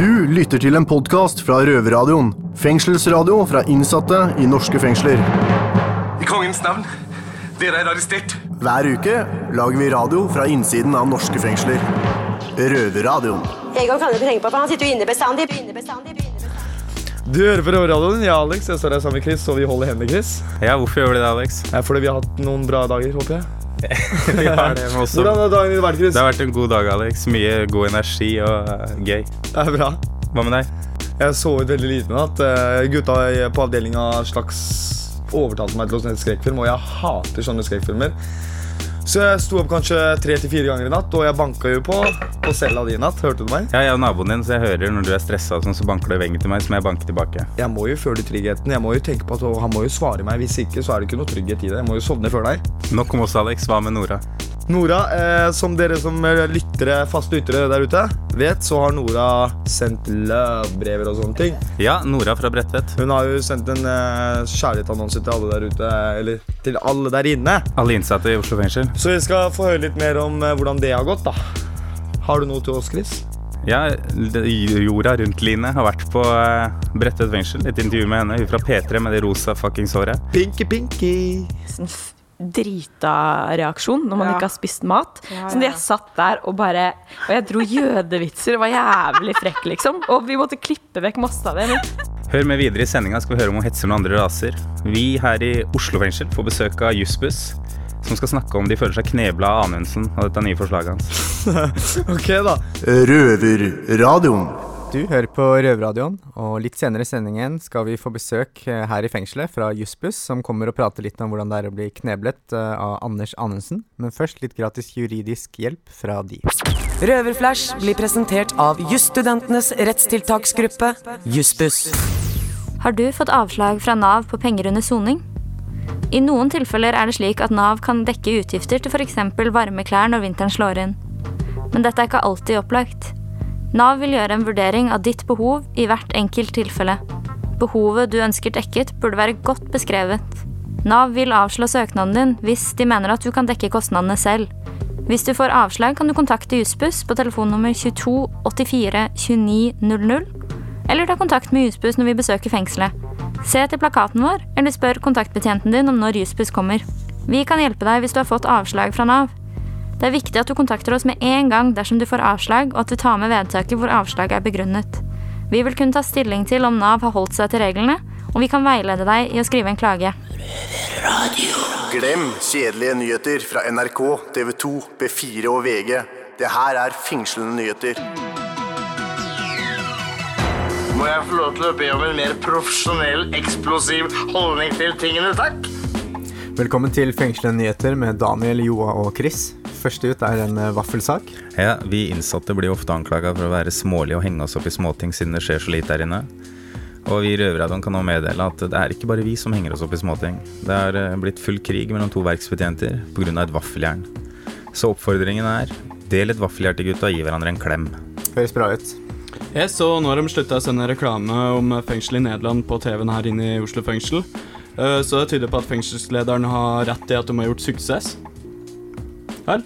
Du lytter til en podkast fra Røverradioen. Fengselsradio fra innsatte i norske fengsler. I kongens navn, dere er arrestert. Hver uke lager vi radio fra innsiden av norske fengsler. Røverradioen. Egon kan du ikke tenke på, for han sitter jo inne bestandig. inne bestandig, inne bestandig. Du hører på Røverradioen. Jeg er Alex. Jeg står her sammen med Chris, og vi holder hendene, Chris. Ja, hvorfor gjør vi det, Alex? Er fordi vi har hatt noen bra dager, håper jeg. Vi har det med også. Hvordan har dagen din vært, Chris? Det har vært en god dag, Alex. Mye god energi og eh, gøy. Det er bra. Hva med deg? Jeg så ut veldig lite med natt. Eh, Gutta på avdelinga slags overtalte meg til å se en skrekkfilm, og jeg hater sånne skrekkfilmer. Så jeg sto opp kanskje tre til fire ganger i natt, og jeg banka jo på på cella di i natt. Hørte du meg? Ja, jeg er naboen din, så jeg hører når du er stressa, sånn, så banker du i veggen til meg, så må jeg banke tilbake. Jeg må jo føle tryggheten. Jeg må jo tenke på at Han må jo svare meg. Hvis ikke, så er det ikke noe trygghet i det. Jeg må jo sovne før deg. Nok om oss, Alex. Hva med Nora? Nora, eh, som dere som lyttere, faste lyttere der ute vet, så har Nora sendt love-brever og sånne ting. Ja, Nora fra Bredtvet. Hun har jo sendt en eh, kjærlighetsannonse til alle der ute, eller til alle der inne. Alle innsatte i Oslo fengsel. Så vi skal få høre litt mer om eh, hvordan det har gått, da. Har du noe til oss, Chris? Ja, jorda rundt Line har vært på eh, Bredtvet fengsel. Et intervju med henne. Hun fra P3 med det rosa fuckings håret. Pinky, pinky. Sånn drita reaksjon når man Ja. ikke har spist mat. Ja, Så ja, jeg satt der og bare Og jeg dro jødevitser og var jævlig frekk, liksom. Og vi måtte klippe vekk masse av det. Men Hør med videre i sendinga skal vi høre om hun hetser noen andre raser. Vi her i Oslo fengsel får besøk av Jussbuss, som skal snakke om de føler seg knebla av Anundsen og dette nye forslaget hans. Ok, da. Røverradioen. Du hører på Røverradioen, og litt senere i sendingen skal vi få besøk eh, her i fengselet fra Jussbuss, som kommer og prater litt om hvordan det er å bli kneblet eh, av Anders Anundsen. Men først litt gratis juridisk hjelp fra de. Røverflash blir presentert av jusstudentenes rettstiltaksgruppe, Jussbuss. Har du fått avslag fra Nav på penger under soning? I noen tilfeller er det slik at Nav kan dekke utgifter til f.eks. varme klær når vinteren slår inn. Men dette er ikke alltid opplagt. Nav vil gjøre en vurdering av ditt behov i hvert enkelt tilfelle. Behovet du ønsker dekket, burde være godt beskrevet. Nav vil avslå søknaden din hvis de mener at du kan dekke kostnadene selv. Hvis du får avslag, kan du kontakte Jussbuss på telefonnummer 22 84 29 00, eller ta kontakt med Jussbuss når vi besøker fengselet. Se til plakaten vår, eller spør kontaktbetjenten din om når Jussbuss kommer. Vi kan hjelpe deg hvis du har fått avslag fra Nav. Det er viktig at du kontakter oss med en gang dersom du får avslag, og at du tar med vedtaket hvor avslaget er begrunnet. Vi vil kunne ta stilling til om Nav har holdt seg til reglene, og vi kan veilede deg i å skrive en klage. Glem kjedelige nyheter fra NRK, TV 2, B4 og VG. Det her er fengslende nyheter. Må jeg få lov til å be om en mer profesjonell, eksplosiv holdning til tingene, takk? Velkommen til Fengslende nyheter med Daniel, Joa og Chris. Først ut er en eh, vaffelsak. Ja, Vi innsatte blir ofte anklaga for å være smålige og henge oss opp i småting siden det skjer så lite her inne. Og vi i Røverradioen kan nå meddele at det er ikke bare vi som henger oss opp i småting. Det er eh, blitt full krig mellom to verksbetjenter pga. et vaffeljern. Så oppfordringen er del et vaffeljern til gutta og gi hverandre en klem. Høres bra ut. Jeg så nå har de slutta å sende reklame om fengsel i Nederland på TV-en her inne i Oslo fengsel. Eh, Så det tyder på at fengselslederen har rett i at de har gjort suksess. Vel?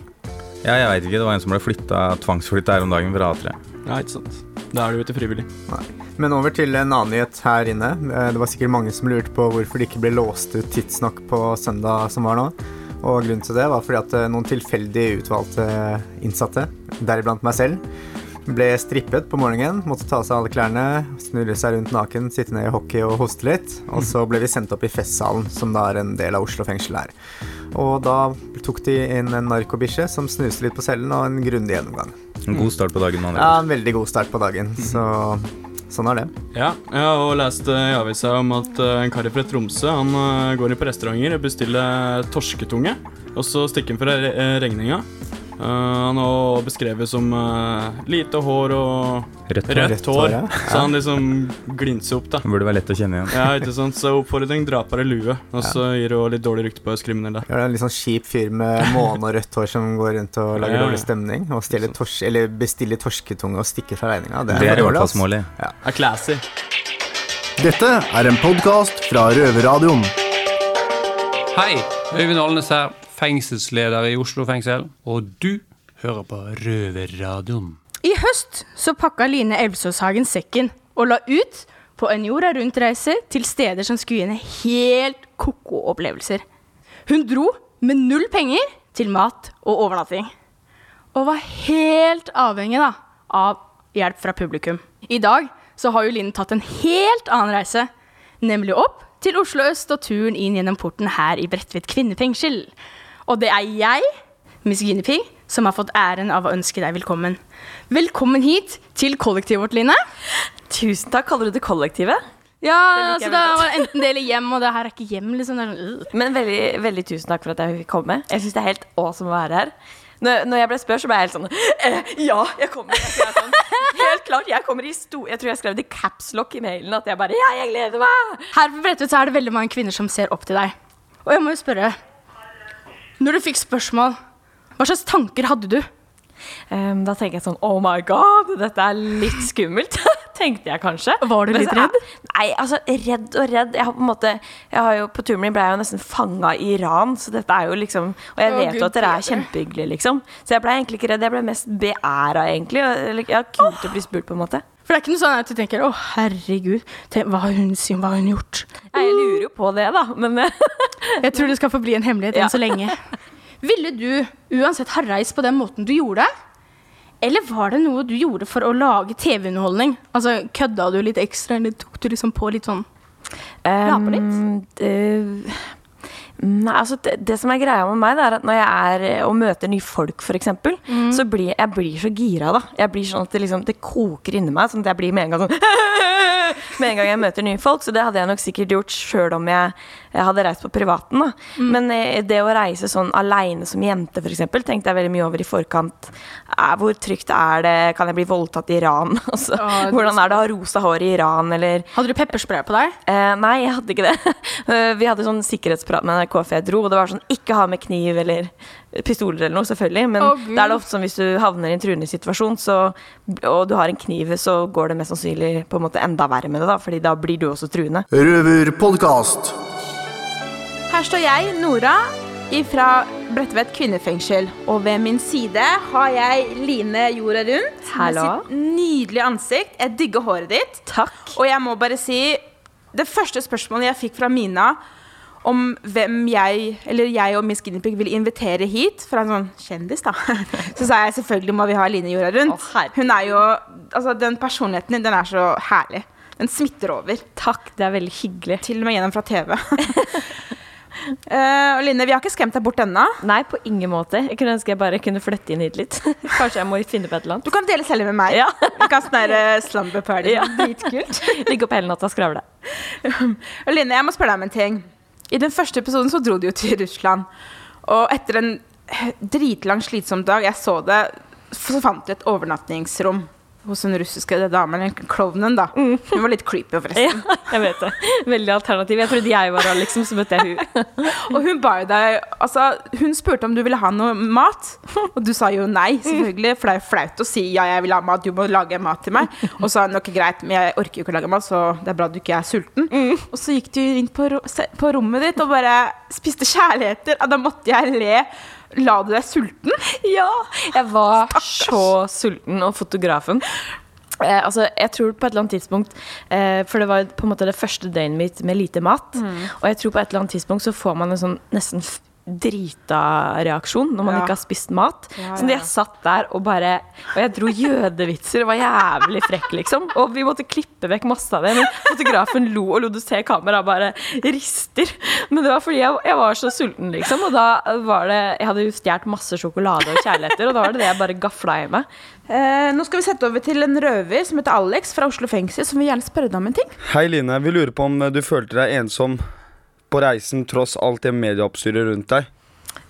Ja, jeg veit ikke. Det var en som ble flytta, tvangsflytta her om dagen fra A3. Ja, ikke sant. Da er det jo ikke frivillig. Men over til en annen nyhet her inne. Eh, Det var sikkert mange som lurte på hvorfor det ikke ble låst ut tidsnok på søndag som var nå. Og grunnen til det var fordi at eh, noen tilfeldig utvalgte innsatte, deriblant meg selv, ble strippet på morgenen, måtte ta av seg alle klærne, snurre seg rundt naken, sitte ned i hockey og hoste litt. Og så ble vi sendt opp i festsalen, som da er en del av Oslo fengsel her. Og da tok de inn en narkobikkje som snuste litt på cellen, og en grundig gjennomgang. En god start på dagen. med Ja, en veldig god start på dagen. Så sånn er det. Ja, jeg har også lest eh, i avisa om at eh, en kar fra Tromsø Han eh, går inn på restauranter og bestiller torsketunge. Og så stikker han fra regninga. Eh, han er også beskrevet som eh, lite hår og Rødt hår. rødt Rødt hår, hår. ja. Så han liksom glinser opp, da. Det burde være lett å kjenne igjen. Ja, ikke sant? Så oppfordring dra på deg lue. Og så gir det også litt dårlig rykte på oss kriminelle. Ja, det er en litt sånn kjip fyr med måne og rødt hår som går rundt og lager Ja, ja. dårlig stemning. Og tors eller bestiller torsketunge og stikker fra regninga. Det er i hvert fall smålig. Er classy. Dette er en podkast fra Røverradioen. Hei, Øyvind Alnes her, fengselsleder i Oslo fengsel, og du hører på Røverradioen. I høst så pakka Line Elvsåshagen sekken og la ut på en jorda rundt-reise til steder som skulle gi henne helt ko-ko opplevelser. Hun dro med null penger til mat og overnatting. Og var helt avhengig da, av hjelp fra publikum. I dag så har jo Line tatt en helt annen reise, nemlig opp til Oslo øst og turen inn gjennom porten her i Bredtvet kvinnefengsel. Og det er jeg, Miss Guinea Pig, som har fått æren av å ønske deg velkommen. Velkommen hit til kollektivet vårt, Line. Tusen takk. Kaller du det kollektivet? Ja, så altså det veldig var enten det eller hjem, og det her er ikke hjem, liksom. Det sånn, øh. Men veldig, veldig tusen takk for at jeg fikk komme. Jeg syns det er helt awesome å være her. Når, når jeg ble spurt, så ble jeg helt sånn eh, Ja, jeg kommer. Jeg sånn, helt klart, jeg kommer i sto... Jeg tror jeg skrev det i capslock i mailen at jeg bare Ja, jeg gleder meg! Her på Bredtvet så er det veldig mange kvinner som ser opp til deg. Og jeg må jo spørre Når du fikk spørsmål, hva slags tanker hadde du? Um, da tenker jeg sånn Oh my god, dette er litt skummelt. Tenkte jeg kanskje. Var du litt redd? Nei, altså redd og redd. Jeg har på en måte Jeg har jo På turen min ble jeg jo nesten fanga i Iran, så dette er jo liksom Og jeg oh, vet jo at dere er kjempehyggelige, liksom. Så jeg ble egentlig ikke redd. Jeg ble mest beæra, egentlig. og- har kult å bli spurt, på en måte. For det er ikke noe sånn at du tenker 'Å, herregud, tenk, hva har hun, sier- hva har hun gjort?' Nei, jeg lurer jo på det, da. Men eh, Jeg tror det skal forbli en hemmelighet enn så lenge. Ville du uansett ha reist på den måten du gjorde? Eller var det noe du gjorde for å lage TV-underholdning? Altså, Kødda du litt ekstra, eller tok du liksom på litt sånn La på litt? Um, det, nei, altså det, det som er greia med meg, det er at når jeg er eh, og møter nye folk, f.eks., Mm. så blir jeg blir så gira, da. Jeg blir sånn at det, liksom, det koker inni meg. Sånn at jeg blir med en gang sånn Med en gang jeg møter nye folk. Så det hadde jeg nok sikkert gjort sjøl om jeg, jeg hadde reist på privaten. Mm. Men eh, det å reise sånn aleine som jente, f.eks., tenkte jeg veldig mye over i forkant. Eh, Hvor trygt er det? Kan jeg bli voldtatt i Iran? Altså, det- hvordan er det å ha rosa hår i Iran, eller Hadde du pepperspray på deg? Eh, nei, jeg hadde ikke det. Eh, Vi hadde sånn sikkerhetsprat med NRK før jeg dro, og det var sånn ikke ha med kniv eller pistoler eller noe, selvfølgelig. Men oh, det er det ofte sånn hvis du havner i en truende situasjon, så, og du har en kniv, så går det mest sannsynlig på en måte enda verre med det, da, fordi da blir du også truende. Røverpodkast. Her står jeg, Nora, fra Bredtvet kvinnefengsel. Og ved min side har jeg Line jorda rundt. Hallo. Med sitt nydelige ansikt. Jeg digger håret ditt. Takk. Og jeg må bare si Det første spørsmålet jeg fikk fra Mina om hvem jeg, eller jeg og Miss Guinevere vil ville invitere hit fra en sånn kjendis, da. Så sa jeg selvfølgelig må vi ha Line jorda rundt. Hun er jo Altså, den personligheten din, den er så herlig. Den smitter over. Takk, det er veldig hyggelig. Til og med gjennom fra TV. Eh, og Line, vi har ikke skremt deg bort ennå. Nei, på ingen måte. Jeg kunne ønske jeg bare kunne flytte inn hit litt. Kanskje jeg må finne på et eller annet. Du kan dele celle med meg. Ja. Vi kan sånn eh, slumber party. Ja. Dritkult. Ligge opp hele natta og skravle. Line, jeg må spørre deg om en ting. I den første episoden så dro du jo til Russland. Og etter en dritlang, slitsom dag, jeg så det, så fant du et overnattingsrom hos den russiske damen, eller klovnen, da. Hun var litt creepy, forresten. Ja, jeg vet det. Veldig alternativ. Jeg trodde jeg var liksom, så møtte jeg hun. Og hun ba jo deg Altså, hun spurte om du ville ha noe mat, og du sa jo nei, selvfølgelig. For det er jo flaut å si ja, jeg vil ha mat, du må lage mat til meg. Og så sa hun ok, greit, men jeg orker jo ikke å lage mat, så det er bra du ikke er sulten. Og så gikk du inn på, ro på rommet ditt og bare spiste kjærligheter. Og da måtte jeg le. La du deg sulten? Ja! Jeg var så sulten, og fotografen eh, altså, Jeg tror på et eller annet tidspunkt eh, For det var på en måte det første døgnet mitt med lite mat. Mm. Og jeg tror på et eller annet tidspunkt så får man en sånn nesten f- drita-reaksjon når man Ja. ikke har spist mat. Ja, Så jeg satt der og bare Og jeg dro jødevitser og var jævlig frekk, liksom. Og vi måtte klippe vekk masse av det. Men fotografen lo og lot du se kameraet bare rister. Men det var fordi jeg, jeg var så sulten, liksom. Og da var det Jeg hadde jo stjålet masse sjokolade og kjærligheter, og da var det det jeg bare gafla i meg. Eh, nå skal vi sette over til en røver som heter Alex fra Oslo fengsel, som vil gjerne spørre deg om en ting. Hei Line, vi lurer på om du følte deg ensom på reisen tross alt det medieoppstyret rundt deg.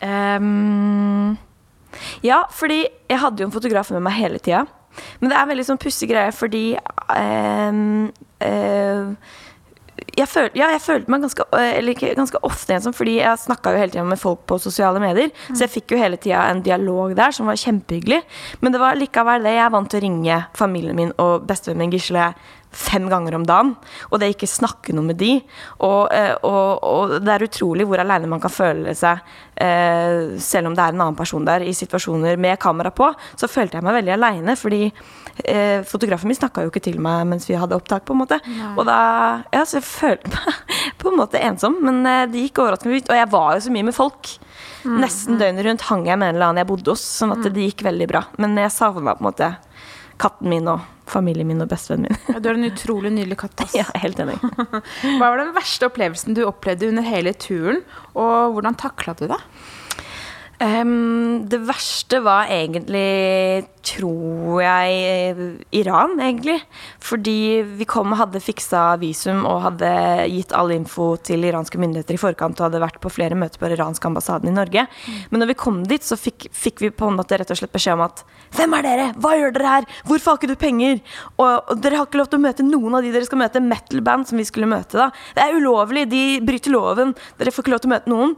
Um, ja, fordi jeg hadde jo en fotograf med meg hele tida. Men det er veldig sånn pussig greie fordi um, eh, jeg, føl, ja, jeg følte meg ganske, eh, eller ganske ofte ensom, fordi jeg snakka jo hele tida med folk på sosiale medier. Så jeg fikk jo hele tida en dialog der som var kjempehyggelig. Men det var likevel det. Jeg er vant til å ringe familien min og bestevennen min Gisle fem ganger om dagen, og det ikke snakke noe med de. Og, eh, og, og det er utrolig hvor aleine man kan føle seg eh, selv om det er en annen person der. I situasjoner med kamera på, så følte jeg meg veldig aleine, fordi eh, fotografen min snakka jo ikke til meg mens vi hadde opptak, på en måte. Nei. Og da Ja, så jeg følte meg på en måte ensom, men det gikk overraskende ut. Og jeg var jo så mye med folk. Mm, Nesten døgnet rundt hang jeg med en eller annen jeg bodde hos, sånn at det gikk veldig bra. Men jeg savna på en måte katten min og familien min og bestevennen min. Ja, du er en utrolig nydelig katt. Ass. Ja, helt enig. Hva var den verste opplevelsen du opplevde under hele turen, og hvordan takla du det? Ehm, det verste var egentlig, tror jeg, Iran, egentlig. Fordi vi kom og hadde fiksa visum og hadde gitt all info til iranske myndigheter i forkant og hadde vært på flere møter på iranske ambassaden i Norge. Men når vi kom dit, så fikk, fikk vi på en måte rett og slett beskjed om at Hvem er dere? Hva gjør dere her? Hvorfor har ikke du penger? Og, og dere har ikke lov til å møte noen av de dere skal møte. Metal-band som vi skulle møte da. Det er ulovlig, de bryter loven. Dere får ikke lov til å møte noen.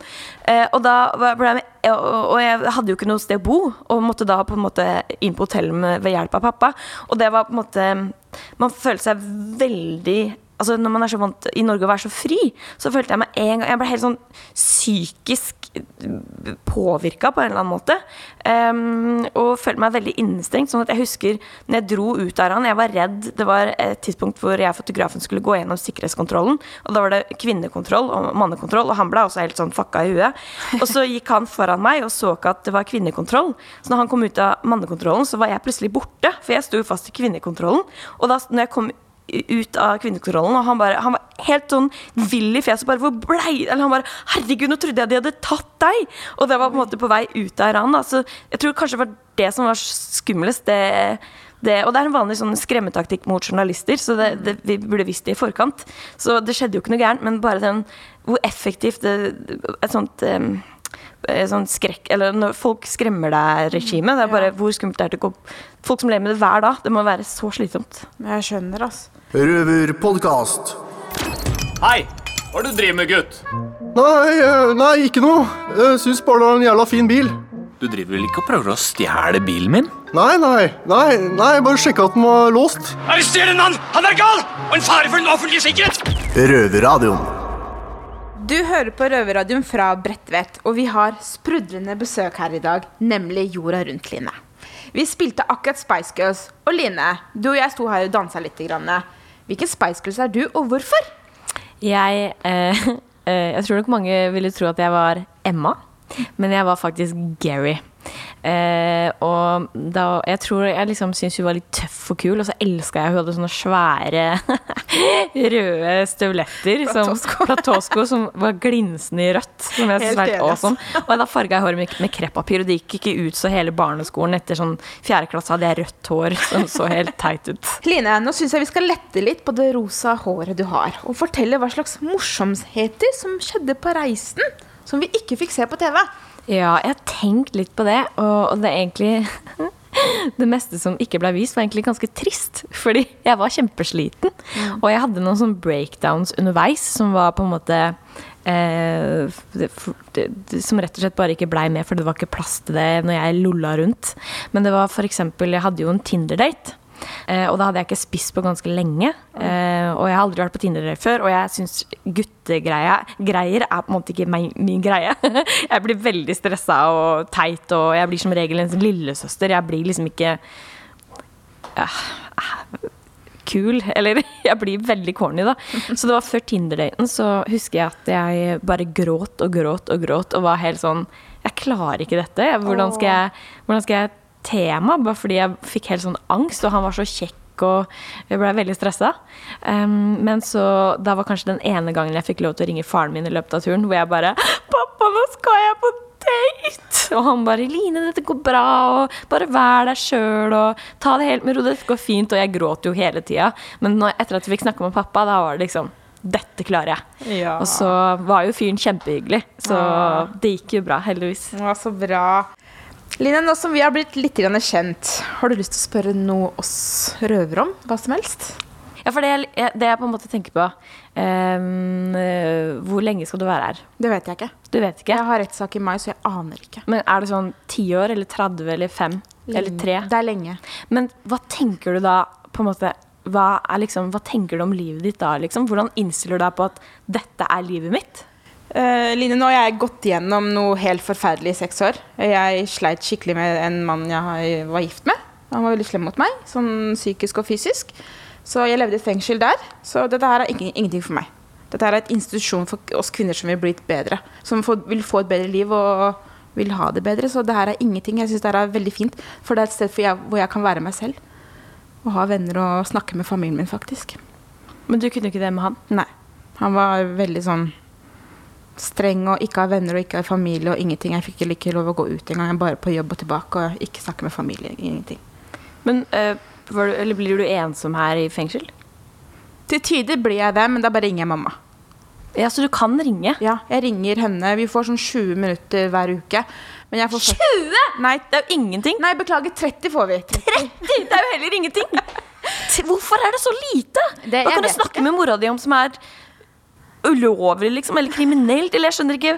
Uh, og da ble jeg med og og jeg hadde jo ikke noe sted å bo, og måtte da på en måte inn på hotellet ved hjelp av pappa. Og det var på en måte Man følte seg veldig Altså Når man er så vant i Norge å være så fri, så følte jeg meg en gang Jeg ble helt sånn psykisk påvirka på en eller annen måte. Um, og følte meg veldig innestengt. Sånn at jeg husker når jeg dro ut av han, jeg var redd. Det var et tidspunkt hvor jeg og fotografen skulle gå gjennom sikkerhetskontrollen. Og da var det kvinnekontroll og mannekontroll, og han ble også helt sånn fucka i huet. Og så gikk han foran meg og så ikke at det var kvinnekontroll. Så når han kom ut av mannekontrollen, så var jeg plutselig borte. For jeg sto fast i kvinnekontrollen. Og da når jeg kom ut av kvinnekontrollen, og han, bare, han var helt sånn vill i fjeset. Bare, hvor blei Eller han bare 'Herregud, nå trodde jeg de hadde tatt deg!' Og det var på en måte på vei ut av Iran. Da. Så jeg tror kanskje det var det som var skumlest. Det, det, og det er en vanlig sånn skremmetaktikk mot journalister, så det, det, vi burde visst det i forkant. Så det skjedde jo ikke noe gærent, men bare den hvor effektivt et sånt eh, sånn skrekk Eller når folk skremmer deg-regime. Det er bare hvor skummelt det er til å gå Folk som lever med det hver dag. Det må være så slitsomt. Jeg skjønner, altså. Røverpodkast. Hei! Hva er det du driver med, gutt? Nei, eh, nei, ikke noe. Jeg syns bare det var en jævla fin bil. Du driver vel ikke og prøver å stjele bilen min? Nei, nei, nei, nei, bare sjekka at den var låst. Arrester en mann! Han er gal! Og en fare for den offentlige sikkerhet! Røverradioen. Du hører på Røverradioen fra Bredtvet, og vi har sprudlende besøk her i dag, nemlig jorda rundt Line. Vi spilte akkurat Spice Girls, og Line, du og jeg sto her og dansa litt. Hvilken Spice Girls er du, og hvorfor? Jeg, eh, eh, jeg tror nok mange ville tro at jeg var Emma, men jeg var faktisk Gary. Eh, og da, jeg tror jeg liksom syntes hun var litt tøff og kul, og så elska jeg hun hadde sånne svære røde støvletter. Som, platåsko som var glinsende i rødt. Som jeg Helt var helt awesome. Og da farga jeg håret med, med kreppapir, og det gikk ikke ut så hele barneskolen etter sånn fjerde klasse hadde jeg rødt hår som så helt teit ut. Line, nå syns jeg vi skal lette litt på det rosa håret du har, og fortelle hva slags morsomheter som skjedde på reisen, som vi ikke fikk se på TV. Ja, jeg har tenkt litt på det, og, det er egentlig Det meste som ikke ble vist, var egentlig ganske trist. Fordi jeg var kjempesliten. Og jeg hadde noen sånne breakdowns underveis som var på en måte eh, Som rett og slett bare ikke blei med, for det var ikke plass til det når jeg lolla rundt. Men det var eksempel Jeg hadde jo en Tinder-date. Eh, og da hadde jeg ikke spist på ganske lenge. Eh, og jeg har aldri vært på Tinder-date før, og jeg syns guttegreier er på en måte ikke min, greie. jeg blir veldig stressa og teit, og jeg blir som regel en lillesøster. Jeg blir liksom ikke eh, kul. Eller jeg blir veldig corny, da. Så det var før Tinder-daten, så husker jeg at jeg bare gråt og gråt og gråt og var helt sånn Jeg klarer ikke dette. Hvordan skal jeg, hvordan skal jeg te meg? Bare fordi jeg fikk helt sånn angst, og han var så kjekk. Og jeg ble veldig stressa. Um, men så Da var kanskje den ene gangen jeg fikk lov til å ringe faren min i løpet av turen, hvor jeg bare 'Pappa, nå skal jeg på date!' Og han bare 'Line, dette går bra, og bare vær deg sjøl, og ta det helt med ro, dette går fint'. Og jeg gråt jo hele tida. Men når, etter at vi fikk snakke med pappa, da var det liksom dette klarer jeg. Ja. Og så var jo fyren kjempehyggelig, så Ja. det gikk jo bra, heldigvis. Det var så bra. Line, nå som vi har blitt litt kjent, har du lyst til å spørre noe oss røvere om? Hva som helst? Ja, for det, jeg- det jeg på en måte tenker på eh, Hvor lenge skal du være her? Det vet jeg ikke. Du vet ikke? Jeg har rettssak i mai, så jeg aner ikke. Men er det sånn 10 år, eller 30, eller 5? Eller 3? Det er lenge. Men hva tenker du da, på en måte hva, er liksom, hva tenker du om livet ditt da? Liksom? Hvordan innstiller du deg på at dette er livet mitt? Eh, Line, nå har jeg gått gjennom noe helt forferdelig i seks år. Jeg sleit skikkelig med en mann jeg var gift med. Han var veldig slem mot meg, sånn psykisk og fysisk. Så jeg levde i fengsel der. Så dette her er ingenting for meg. Dette her er et institusjon for oss kvinner som vil bli bedre. Som får, vil få et bedre liv og vil ha det bedre. Så det her er ingenting. Jeg syns det her er veldig fint. For det er et sted jeg, hvor jeg kan være meg selv. Og ha venner og snakke med familien min, faktisk. Men du kunne ikke det med han? Nei. Han var veldig sånn streng og ikke har venner og ikke har familie og ingenting. Jeg fikk ikke lov å gå ut engang. Jeg Bare på jobb og tilbake og ikke snakke med familie. Ingenting. Men eh, du, eller blir du ensom her i fengsel? Til tider blir jeg det, men da bare ringer jeg mamma. Ja, Så du kan ringe? Ja, jeg ringer henne. Vi får sånn 20 minutter hver uke. Men jeg får 20?! Nei, det er jo ingenting. Nei, beklager. 30 får vi. 30? Det er jo heller ingenting. Hvorfor er det så lite? Det- Hva kan du snakke med mora di om som er ulovlig, liksom? Eller kriminelt? Eller jeg skjønner ikke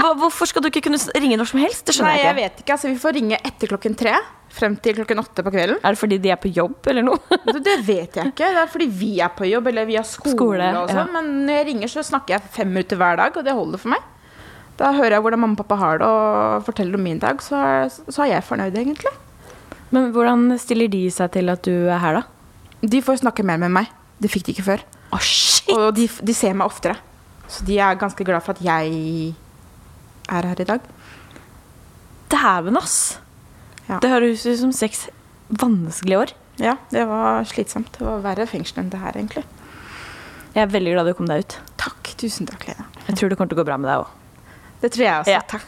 Hva, Hvorfor skal du ikke kunne ringe når som helst? Det skjønner Nei, jeg jeg ikke. vet ikke. Altså, vi får ringe etter klokken tre. Frem til klokken åtte på kvelden. Er det fordi de er på jobb, eller noe? Det, det vet jeg ikke. Det er fordi vi er på jobb, eller vi har skole, Skole, og ja. sånn. Men når jeg ringer, så snakker jeg fem minutter hver dag, og det holder for meg. Da hører jeg hvordan mamma og pappa har det, og forteller om min dag, så er, så er jeg fornøyd, egentlig. Men hvordan stiller de seg til at du er her, da? De får snakke mer med meg. Det fikk de ikke før. Og de, de ser meg oftere. Så de er ganske glad for at jeg er her i dag. Dæven, ass! Det høres ut som seks vanskelige år. Ja, det var slitsomt. Det var verre fengsel enn det her, egentlig. Jeg er veldig glad du kom deg ut. Takk. Tusen takk, Lena. Jeg tror det kommer til å gå bra med deg òg. Det tror jeg også. Ja. Takk.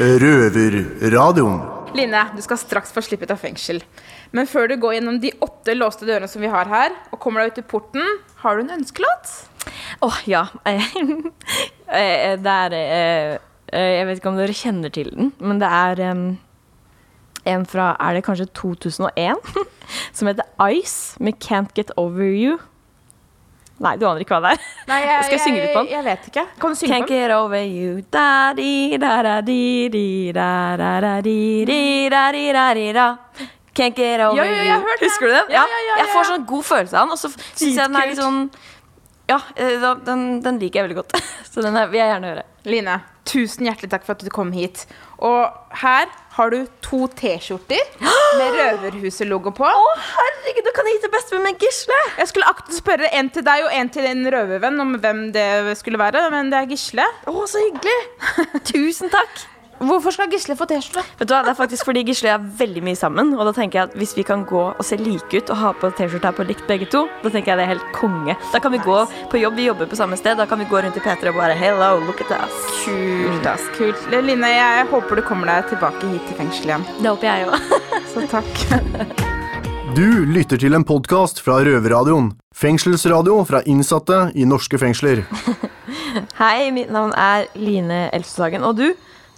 Røverradioen. Line, du skal straks få slippe ut av fengsel. Men før du går gjennom de åtte låste dørene som vi har her, og kommer deg ut i porten, har du en ønskelåt? Åh, ja. Eh, det er eh, eh, Jeg vet ikke om dere kjenner til den, men det er en fra Er det kanskje 2001? som heter Ice med Can't Get Over You. Nei, du aner ikke hva det er. Nei, jeg, Skal jeg synge litt på den? Jeg vet ikke. Kan du synge Can't på den? get over you da di da da di di da da da di di da di da di da Can't get over Ja, ja, jeg you. Husker du den? Ja, ja, Jeg får sånn god følelse av den, og så syns jeg den er litt sånn Ja, eh, den, den liker jeg veldig godt. Så den vil jeg gjerne høre. Line, tusen hjertelig takk for at du kom hit. Og her har du to T-skjorter med Røverhuset-logo på. Å, herregud, da kan jeg gi til bestevenn Gisle! Jeg skulle akte spørre en til deg og en til en røvervenn om hvem det skulle være, men det er Gisle. Å, så hyggelig! Tusen takk. Hvorfor skal Gisle få T-skjorte? Vet du hva, Det er faktisk fordi Gisle er veldig mye sammen. Og da tenker jeg at Hvis vi kan gå og se like ut og ha på T-skjorte her på likt begge to, da tenker jeg det er helt konge. Da kan vi gå på jobb, vi jobber på samme sted. Da kan vi gå rundt i P3 og bare Hello, look at us. Kult, ass. Kult. Line, jeg håper du kommer deg tilbake hit til fengsel igjen. Det håper jeg òg. Så takk. Du lytter til en podkast fra Røverradioen. Fengselsradio fra innsatte i norske fengsler. Hei, mitt navn er Line Elfshagen. Og du?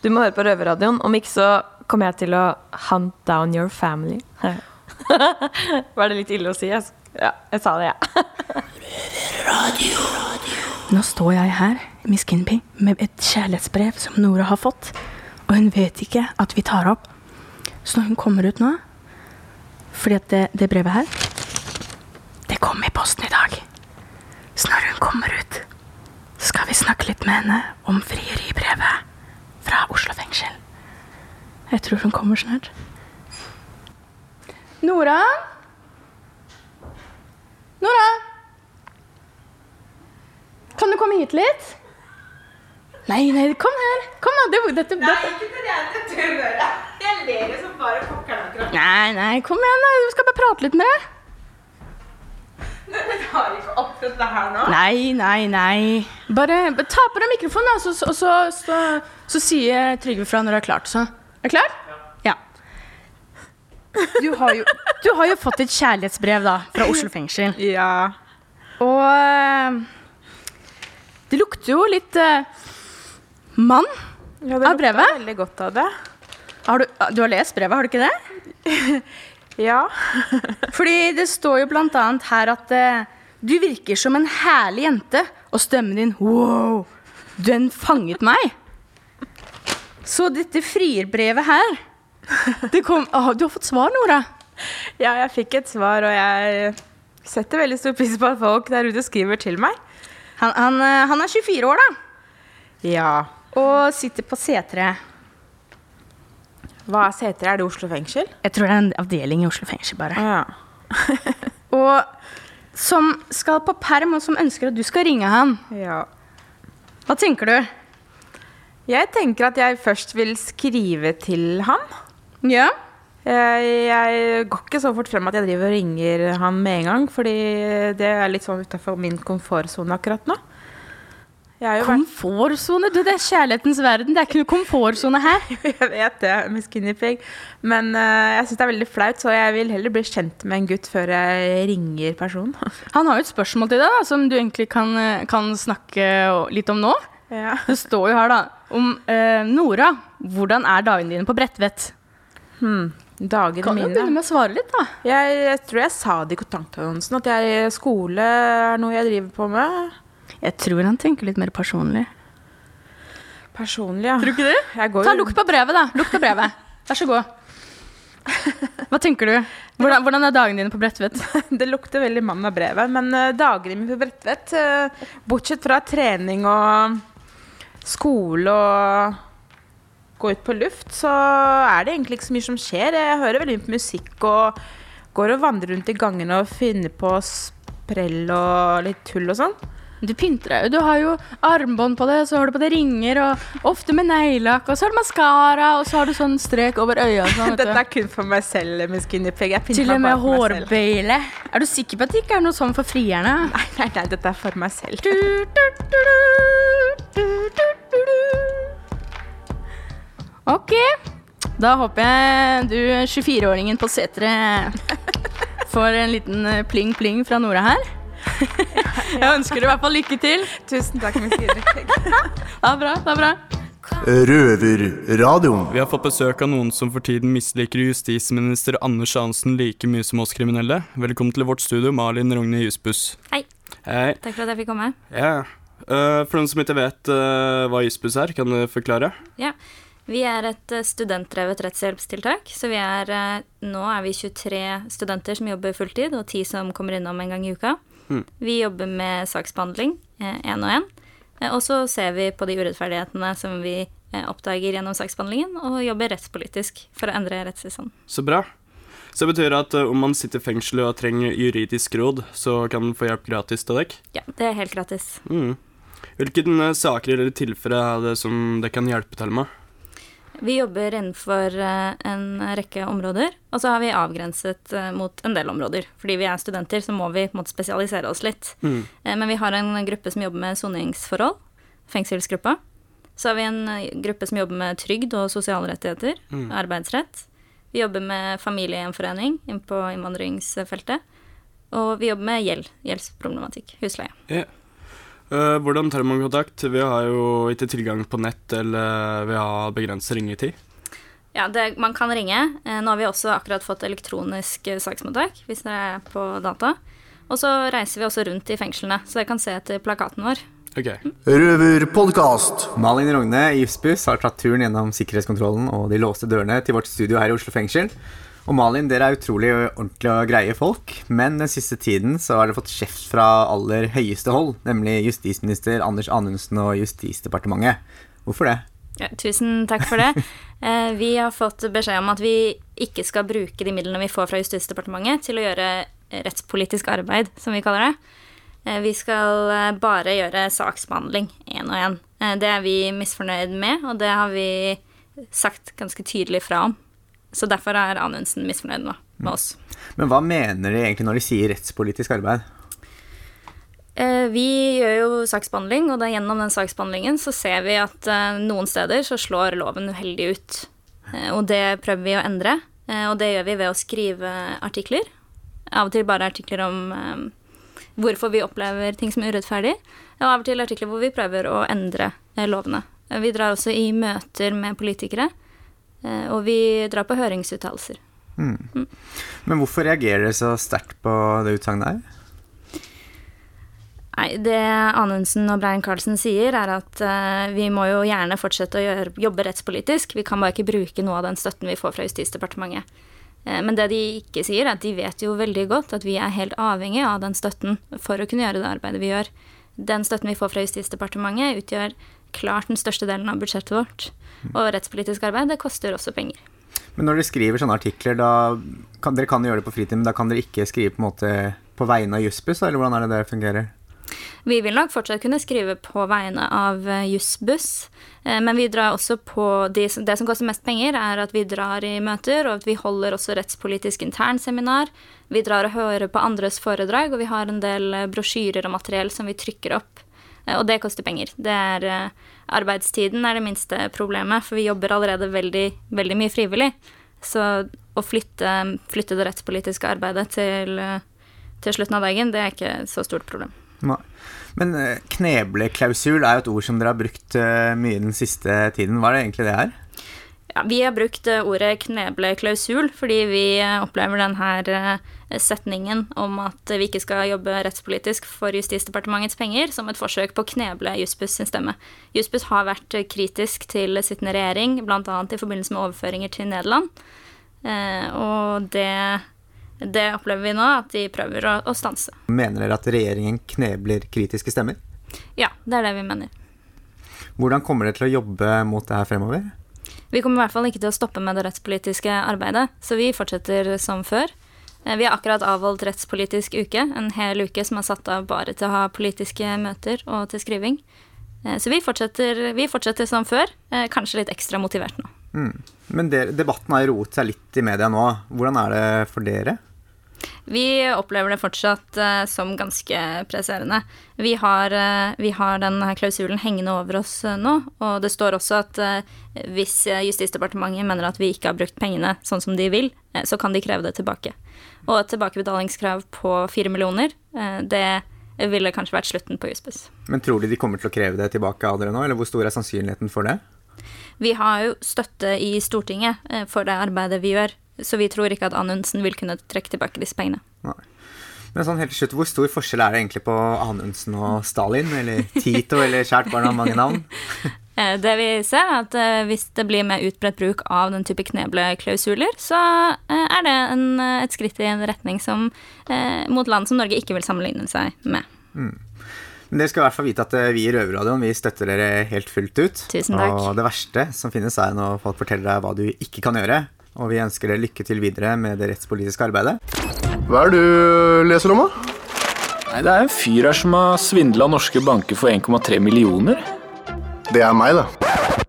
Du må høre på Røverradioen. Om ikke så kommer jeg til å hunt down your family. Var det litt ille å si? Jeg, ja, jeg sa det, jeg. Nå står jeg her, Miss Kinby, med et kjærlighetsbrev som Nora har fått. Og hun vet ikke at vi tar opp. Så når hun kommer ut nå Fordi at det, det brevet her Det kom i posten i dag. Så når hun kommer ut, skal vi snakke litt med henne om frieribrevet fra Oslo fengsel. Jeg tror hun kommer snart. Nora? Nora? Kan du komme hit litt? Nei, nei, kom her. Kom da. Det, dette, dette. Jeg ler jo som bare pokkeren akkurat. Nei, nei, kom igjen. da. Du skal bare prate litt med deg. Jeg tar ikke opp dette her nå. Nei, nei, nei. Bare, bare ta på deg mikrofonen, da, så, så, så, så, så sier Trygve fra når du er klart. Så. Er du klar? Ja. Du har, jo, du har jo fått et kjærlighetsbrev da, fra Oslo fengsel. Ja. Og eh, det lukter jo litt uh, mann Ja, det lukter veldig godt av det. Har du, du har lest brevet, har du ikke det? Ja. Fordi det står jo annet her at eh, du virker som en herlig jente, og stemmen din, wow, den fanget meg. Så dette frierbrevet her, det kom, Åh, du har fått svar, Nora. Ja, jeg fikk et svar, og jeg setter veldig stor pris på at folk der ute skriver til meg. Han, han, eh, han er 24 år, da. Ja. Og sitter på C3. Hva er Seter? Er det Oslo fengsel? Jeg tror det er en avdeling i Oslo fengsel, bare. Ja. og som skal på perm, og som ønsker at du skal ringe han. Ja. Hva tenker du? Jeg tenker at jeg først vil skrive til han. Ja. Jeg, jeg går ikke så fort frem at jeg driver og ringer han med en gang, fordi det er litt sånn utenfor min komfortsone akkurat nå. Jeg har jo vært Komfortsone? Du, det er kjærlighetens verden. Det er ikke noe komfortsone her. Jeg vet det, med skinny pig. Men uh, jeg syns det er veldig flaut, så jeg vil heller bli kjent med en gutt før jeg ringer personen. Han har jo et spørsmål til deg da, som du egentlig kan, eh, kan snakke litt om nå. Ja. Det står jo her da om uh, Nora. Hvordan er dagene dine på Bredtvet? Hmm. Dagene Kan du begynne med å svare litt, da? jeg, jeg tror jeg sa det i kontaktannonsen, at jeg, skole er noe jeg driver på med. Jeg tror han tenker litt mer personlig. Personlig, ja. Tror du ikke det? Jeg går Ta Lukt på brevet, da. Lukt på brevet. Vær så god. Hva tenker du? Hvordan, hvordan er dagene dine på Bredtvet? Det lukter veldig mann av brevet, men uh, dagene mine på Bredtvet, eh, bortsett fra trening og skole og gå ut på luft, så er det egentlig ikke så mye som skjer. Jeg hører veldig mye på musikk og går og vandrer rundt i gangene og finner på sprell og litt tull og sånn. Du pynter deg jo. Du har jo armbånd på det, så har du på deg ringer, og ofte med neglelakk, og så har du maskara, og så har du sånn strek over øya. Sånn, Dette er kun for meg selv med skinny pig. Til og med hårbøyle. Er du sikker på at det ikke er noe sånn for frierne? Nei, nei, nei, dette er for meg selv. Ok, da håper jeg du 24-åringen på seteret får en liten eh, pling-pling fra Nora her. Jeg ønsker deg i hvert fall lykke til. Tusen takk, Miss Skinny. Det er bra, det er bra. Røverradioen. Vi har fått besøk av noen som for tiden misliker justisminister Anders Hansen like mye som oss kriminelle. Velkommen til vårt studio, Malin Rogne Jusbuss. Hei. Hei. Takk for at jeg fikk komme. Ja. Eh, for noen som ikke vet eh, hva Jusbuss er, kan du forklare? Ja. Vi er et eh, studentdrevet rettshjelpstiltak. Så vi er, nå er vi 23 studenter som jobber fulltid, og 10 som kommer innom en gang i uka. Mm. Vi jobber med saksbehandling én og én. Og så ser vi på de urettferdighetene som vi eh, oppdager gjennom saksbehandlingen, og jobber rettspolitisk for å endre rettstilstanden. Så bra. Så det betyr at eh, om man sitter i fengsel og trenger juridisk råd, så kan man få hjelp gratis til dere? Ja, det er helt gratis. Mm. Hvilke eh, saker eller tilfeller er det som det kan hjelpe til med? Vi jobber innenfor eh, en rekke områder, og så har vi avgrenset eh, mot en del områder. Fordi vi er studenter, så må vi på en måte spesialisere oss litt. Mm. Eh, Men vi har en gruppe som jobber med soningsforhold, fengselsgruppa. Så har vi en gruppe som jobber med trygd og sosiale rettigheter, Mm. arbeidsrett. Vi jobber med familiegjenforening inn på innvandringsfeltet. Og vi jobber med gjeld, gjeldsproblematikk, husleie. Ja. Eh, hvordan tar man kontakt? Vi har jo ikke tilgang på nett, eller vi har begrenset ringetid. Ja, det, man kan ringe. Eh, Nå har vi også akkurat fått elektronisk eh, saksmottak, hvis dere er på data. Og så reiser vi også rundt i fengslene, så dere kan se etter plakaten vår. Ok. Røverpodkast. Malin Rogne i Jussbuss har tatt turen gjennom sikkerhetskontrollen og de låste dørene til vårt studio her i Oslo fengsel. Og Malin, dere er utrolig ordentlige og greie folk, men den siste tiden så har dere fått kjeft fra aller høyeste hold, nemlig justisminister Anders Anundsen og Justisdepartementet. Hvorfor det? Ja, tusen takk for det. Eh, Vi har fått beskjed om at vi ikke skal bruke de midlene vi får fra Justisdepartementet til å gjøre rettspolitisk arbeid, som vi kaller det. Eh, Vi skal eh, bare gjøre saksbehandling én og én. Det er vi misfornøyd med, og det har vi sagt ganske tydelig fra om. Så derfor er Anundsen misfornøyd nå med oss. Men hva mener de egentlig når de sier rettspolitisk arbeid? Eh, Vi gjør jo saksbehandling, og gjennom den saksbehandlingen så ser vi at eh, noen steder så slår loven uheldig ut. Eh, Og det prøver vi å endre, og det gjør vi ved å skrive artikler. Av og til bare artikler om hvorfor vi opplever ting som er urettferdig, og av og til artikler hvor vi prøver å endre lovene. Vi drar også i møter med politikere, og vi drar på høringsuttalelser. Mm. Men hvorfor reagerer dere så sterkt på det utsagnet her? Nei, det Anundsen og Brein Karlsen sier, er at uh, vi må jo gjerne fortsette å gjøre, jobbe rettspolitisk. Vi kan bare ikke bruke noe av den støtten vi får fra Justisdepartementet. Uh, Men det de ikke sier, er at de vet jo veldig godt at vi er helt avhengig av den støtten for å kunne gjøre det arbeidet vi gjør. Den støtten vi får fra Justisdepartementet, utgjør klart den største delen av budsjettet vårt. Og rettspolitisk arbeid, det koster også penger. Men når dere skriver sånne artikler, da kan dere kan gjøre det på fritid, men da kan dere ikke skrive på en måte på vegne av Jussbuss, eller hvordan er det det fungerer? Vi vil nok fortsatt kunne skrive på vegne av eh, Jussbuss, eh, men vi drar også på de, Det som koster mest penger, er at vi drar i møter, og at vi holder også rettspolitisk internseminar. Vi drar og hører på andres foredrag, og vi har en del eh, brosjyrer og materiell som vi trykker opp. Eh, Og det koster penger. Det er eh, Arbeidstiden er det minste problemet, for vi jobber allerede veldig, veldig mye frivillig. Så å flytte, flytte det rettspolitiske arbeidet til, eh, til slutten av dagen, det er ikke så stort problem. Nei. Men knebleklausul er jo et ord som dere har brukt mye den siste tiden. Hva er det egentlig det er? Ja, vi har brukt ordet ordet knebleklausul fordi vi eh, opplever denne setningen om at vi ikke skal jobbe rettspolitisk for Justisdepartementets penger, som et forsøk på å kneble Jussbuss sin stemme. Jussbuss har vært eh, kritisk til sittende regjering, bl.a. i forbindelse med overføringer til Nederland. Eh, og det, det opplever vi nå at de prøver å, å stanse. Mener dere at regjeringen knebler kritiske stemmer? Ja, det er det vi mener. Hvordan kommer dere til å jobbe mot det her fremover? Vi kommer i hvert fall ikke til å stoppe med det rettspolitiske arbeidet, så vi fortsetter som før. Eh, Vi har akkurat avholdt rettspolitisk uke, en hel uke som er satt av bare til å ha politiske møter og til skriving. Eh, Så vi fortsetter, vi fortsetter som før, eh, kanskje litt ekstra motivert nå. Mm. Men der, debatten har roet seg litt i media nå. Hvordan er det for dere? Vi opplever det fortsatt uh, som ganske presserende. Vi har, uh, vi har denne klausulen hengende over oss uh, nå, og det står også at hvis Justisdepartementet mener at vi ikke har brukt pengene sånn som de vil, så kan de kreve det tilbake. Og et tilbakebetalingskrav på fire millioner, det ville kanskje vært slutten på Juspes. Men tror de de kommer til å kreve det tilbake av dere nå, eller hvor stor er sannsynligheten for det? Vi har jo støtte i Stortinget for det arbeidet vi gjør, så vi tror ikke at Anundsen vil kunne trekke tilbake disse pengene. Men sånn helt til slutt, Hvor stor forskjell er det egentlig på Anundsen og Stalin, eller Tito, eller kjært barn har mange navn? Eh, Det vi ser, er at eh, hvis det blir mer utbredt bruk av den type knebleklausuler, så eh, er det en, et skritt i en retning som, mot land som Norge ikke vil sammenligne seg med. Mm. Men dere skal i hvert fall vite at vi i Røverradioen vi støtter dere helt fullt ut. Tusen takk. Og det verste som finnes er når folk forteller deg hva du ikke kan gjøre. Og vi ønsker dere lykke til videre med det rettspolitiske arbeidet. Hva er det du leser om, da? Nei, Det er en fyr her som har svindla norske banker for 1,3 millioner. Det er meg, da.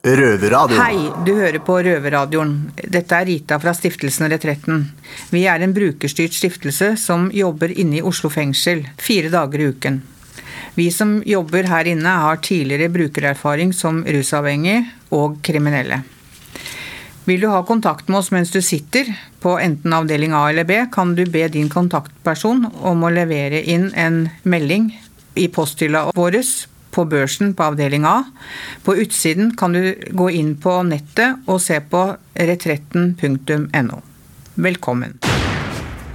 Røverradioen. Hei, du hører på Røverradioen. Dette er Rita fra Stiftelsen Retretten. Vi er en brukerstyrt stiftelse som jobber inne i Oslo fengsel fire dager i uken. Vi som jobber her inne har tidligere brukererfaring som rusavhengig og kriminelle. Vil du ha kontakt med oss mens du sitter på enten avdeling A eller B, kan du be din kontaktperson om å levere inn en melding i posthylla vår på børsen på avdeling A. På utsiden kan du gå inn på nettet og se på retretten.no. Velkommen.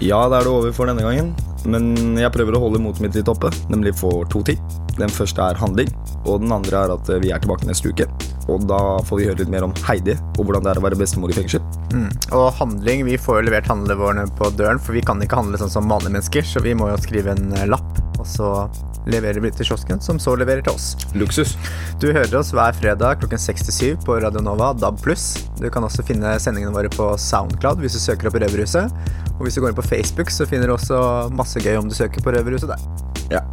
Ja, da er det over for denne gangen. Men jeg prøver å holde motet mitt litt oppe, nemlig for to ting. Den første er handling, og den andre er at vi er tilbake neste uke. Og da får vi høre litt mer om Heidi, og hvordan det er å være bestemor i fengsel. Mm. Og handling, vi får jo levert handlevårene på døren, for vi kan ikke handle sånn som vanlige mennesker, så vi må jo skrive en eh, lapp, og så leverer vi til kiosken, som så leverer til oss. Luksus. Du hører oss hver fredag klokken 6-7 på Radio Nova DAB+. Du kan også finne sendingene våre på Soundcloud hvis du søker opp Røverhuset. Og hvis du går inn på Facebook, så finner du også masse gøy om du søker på Røverhuset der. Ja.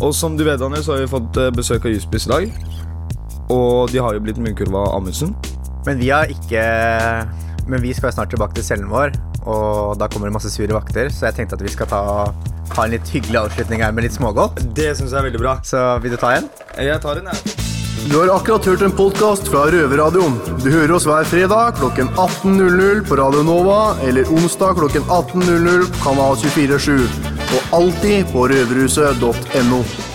Og som du vet, Daniel, så har vi fått eh, besøk av Jussbuss i dag. Og de har jo blitt munnkurva av Amundsen. Men vi har ikke Men vi skal snart tilbake til cellen vår, og da kommer det masse sure vakter, så jeg tenkte at vi skal ta, ha en litt hyggelig avslutning her med litt smågodt. Det syns jeg er veldig bra. Så vil du ta en? Jeg tar en, jeg. Du har akkurat hørt en podkast fra Røverradioen. Du hører oss hver fredag klokken 18.00 på Radio Nova eller onsdag klokken 18.00 på Kanal 247. Og alltid på røverhuset.no.